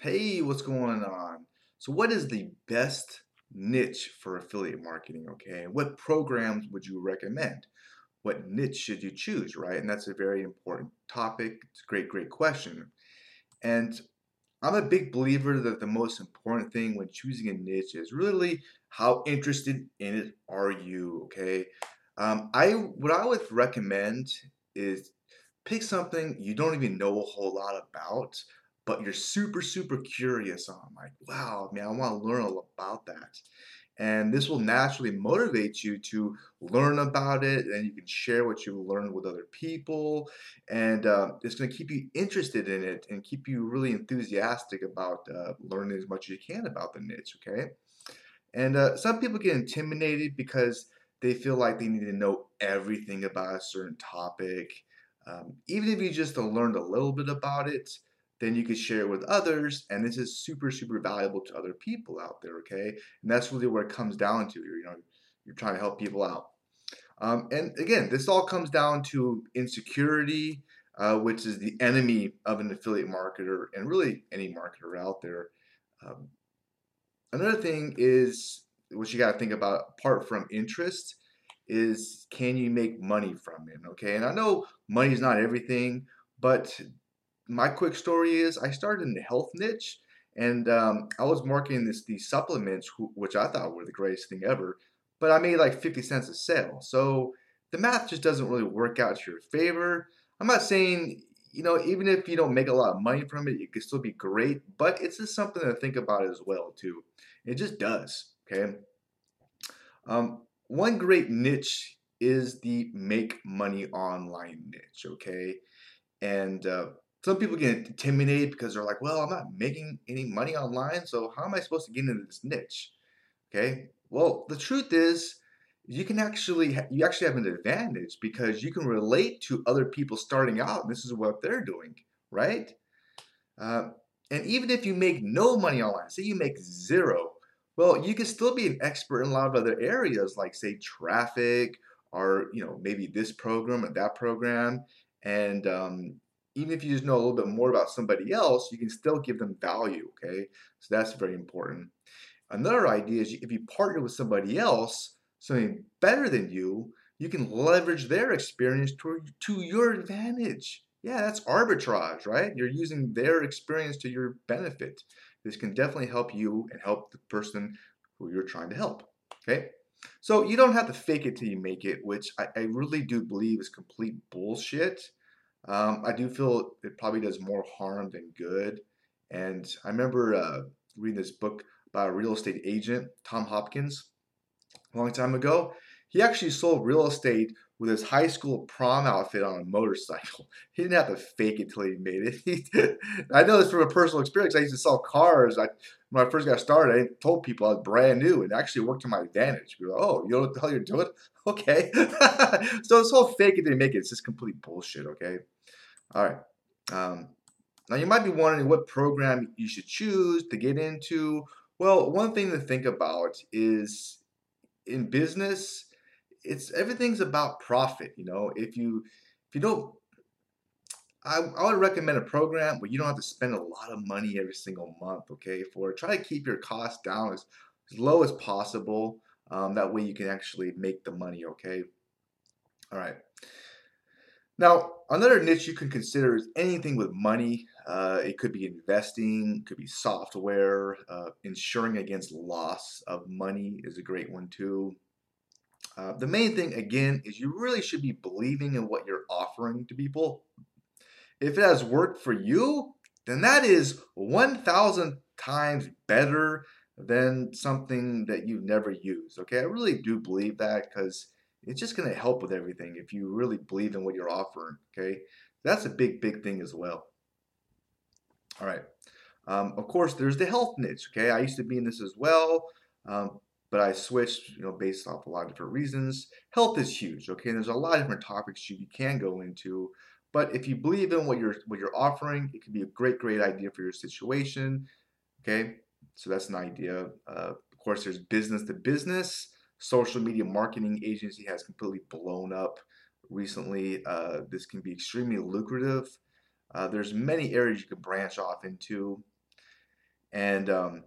Hey, what's going on? So, what is the best niche for affiliate marketing? Okay, and what programs would you recommend? What niche should you choose, right? And that's a very important topic. It's a great, great question. And I'm a big believer that the most important thing when choosing a niche is really how interested in it are you, okay? Um, I what I would recommend is pick something you don't even know a whole lot about, but you're super, super curious on. Like, wow, man, I want to learn all about that. And this will naturally motivate you to learn about it, and you can share what you learned with other people. And uh, it's going to keep you interested in it and keep you really enthusiastic about uh, learning as much as you can about the niche, okay? And uh, some people get intimidated because they feel like they need to know everything about a certain topic. Um, even if you just learned a little bit about it, then you could share it with others, and this is super, super valuable to other people out there. Okay, and that's really what it comes down to. You know, you're trying to help people out. Um, and again, this all comes down to insecurity, uh, which is the enemy of an affiliate marketer and really any marketer out there. Um, another thing is what you got to think about apart from interest is can you make money from it okay and i know money is not everything but my quick story is i started in the health niche and um, i was marketing this these supplements which i thought were the greatest thing ever but i made like 50 cents a sale. So the math just doesn't really work out to your favor. I'm not saying you know even if you don't make a lot of money from it it could still be great but it's just something to think about as well too. It just does okay? Um, one great niche is the make money online niche, okay? And uh, some people get intimidated because they're like, well, I'm not making any money online, so how am I supposed to get into this niche? Okay? Well, the truth is, you can actually you actually have an advantage because you can relate to other people starting out and this is what they're doing right uh, and even if you make no money online say you make zero well, you can still be an expert in a lot of other areas, like say traffic, or you know maybe this program or that program, and um, even if you just know a little bit more about somebody else, you can still give them value. Okay, so that's very important. Another idea is if you partner with somebody else, something better than you, you can leverage their experience to, to your advantage. Yeah, that's arbitrage, right? You're using their experience to your benefit. This can definitely help you and help the person who you're trying to help. Okay? So you don't have to fake it till you make it, which I, I really do believe is complete bullshit. Um, I do feel it probably does more harm than good. And I remember uh, reading this book by a real estate agent, Tom Hopkins, a long time ago. He actually sold real estate with his high school prom outfit on a motorcycle. He didn't have to fake it till he made it. I know this from a personal experience. I used to sell cars. I, when I first got started, I told people I was brand new, and actually worked to my advantage. People, like, oh, you know what the hell you're doing? Okay. so this whole fake it you make it, it's just complete bullshit. Okay. All right. Um, now you might be wondering what program you should choose to get into. Well, one thing to think about is in business it's everything's about profit. You know, if you if you don't, I, I would recommend a program where you don't have to spend a lot of money every single month. Okay, for try to keep your costs down as, as low as possible. Um, that way you can actually make the money. Okay. All right. Now, another niche you can consider is anything with money. Uh, it could be investing, could be software, uh, insuring against loss of money is a great one too. Uh, the main thing, again, is you really should be believing in what you're offering to people. If it has worked for you, then that is 1,000 times better than something that you've never used. Okay, I really do believe that because it's just going to help with everything if you really believe in what you're offering. Okay, that's a big, big thing as well. All right. Um, of course, there's the health niche. Okay, I used to be in this as well. Um, but I switched, you know, based off a lot of different reasons. Health is huge, okay? And there's a lot of different topics you can go into, but if you believe in what you're what you're offering, it can be a great, great idea for your situation, okay? So that's an idea. Uh, of course, there's business to business. Social media marketing agency has completely blown up recently. Uh, this can be extremely lucrative. Uh, there's many areas you can branch off into. And um,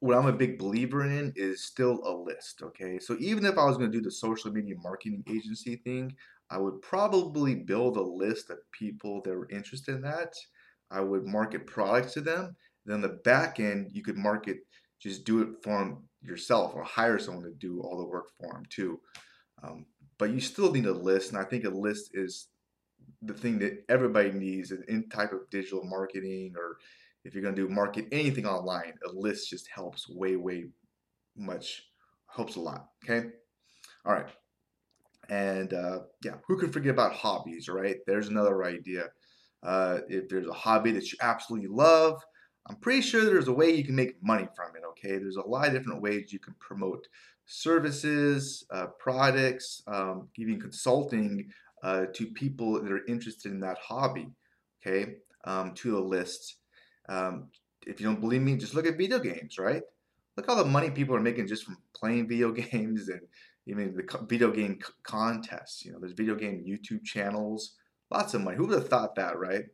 what I'm a big believer in is still a list, okay? So even if I was going to do the social media marketing agency thing, I would probably build a list of people that were interested in that. I would market products to them. Then the back end, you could market, just do it for them yourself or hire someone to do all the work for them too. Um, but you still need a list, and I think a list is the thing that everybody needs in any type of digital marketing or if you're going to do market anything online, a list just helps way, way much, helps a lot. Okay. All right. And uh, yeah, who could forget about hobbies, right? There's another idea. Uh, if there's a hobby that you absolutely love, I'm pretty sure there's a way you can make money from it. Okay. There's a lot of different ways you can promote services, uh, products, um, even consulting uh, to people that are interested in that hobby. Okay. Um, to a list um, if you don't believe me, just look at video games, right? Look all the money people are making just from playing video games and even the video game contests. You know, there's video game YouTube channels, lots of money. Who would have thought that, right?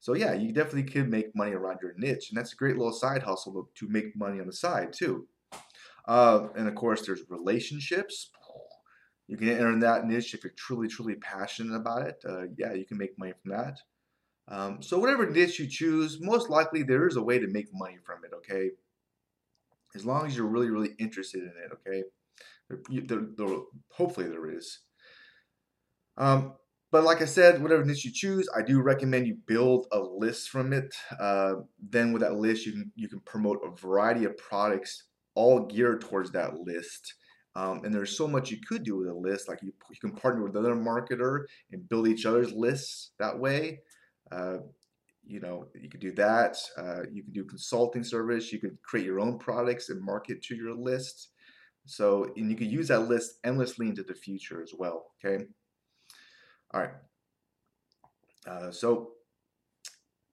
So yeah, you definitely could make money around your niche, and that's a great little side hustle to make money on the side too. Uh, and of course, there's relationships. You can enter in that niche if you're truly, truly passionate about it. Uh, yeah, you can make money from that. Um, so whatever niche you choose, most likely there is a way to make money from it, okay? As long as you're really, really interested in it, okay? There, there, hopefully there is. Um, but like I said, whatever niche you choose, I do recommend you build a list from it. Uh, then with that list, you can you can promote a variety of products, all geared towards that list. Um, and there's so much you could do with a list. Like you, you can partner with another marketer and build each other's lists that way. Uh, you know, you could do that. Uh, you can do consulting service. You could create your own products and market to your list. So, and you could use that list endlessly into the future as well. Okay. All right. Uh, so,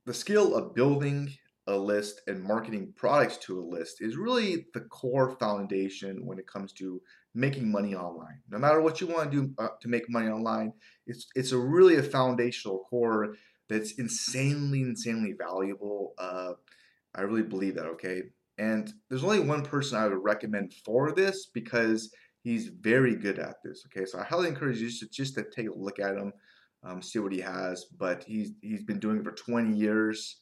the skill of building a list and marketing products to a list is really the core foundation when it comes to making money online. No matter what you want to do uh, to make money online, it's it's a really a foundational core that's insanely, insanely valuable. Uh, I really believe that, okay? And there's only one person I would recommend for this because he's very good at this, okay? So I highly encourage you to just to take a look at him, um, see what he has. But he's he's been doing it for 20 years,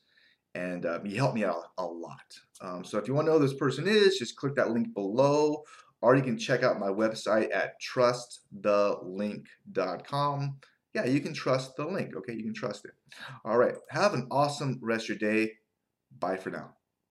and uh, he helped me out a lot. Um, so if you want to know who this person is, just click that link below, or you can check out my website at trustthelink.com yeah, you can trust the link. Okay, you can trust it. All right. Have an awesome rest of your day. Bye for now.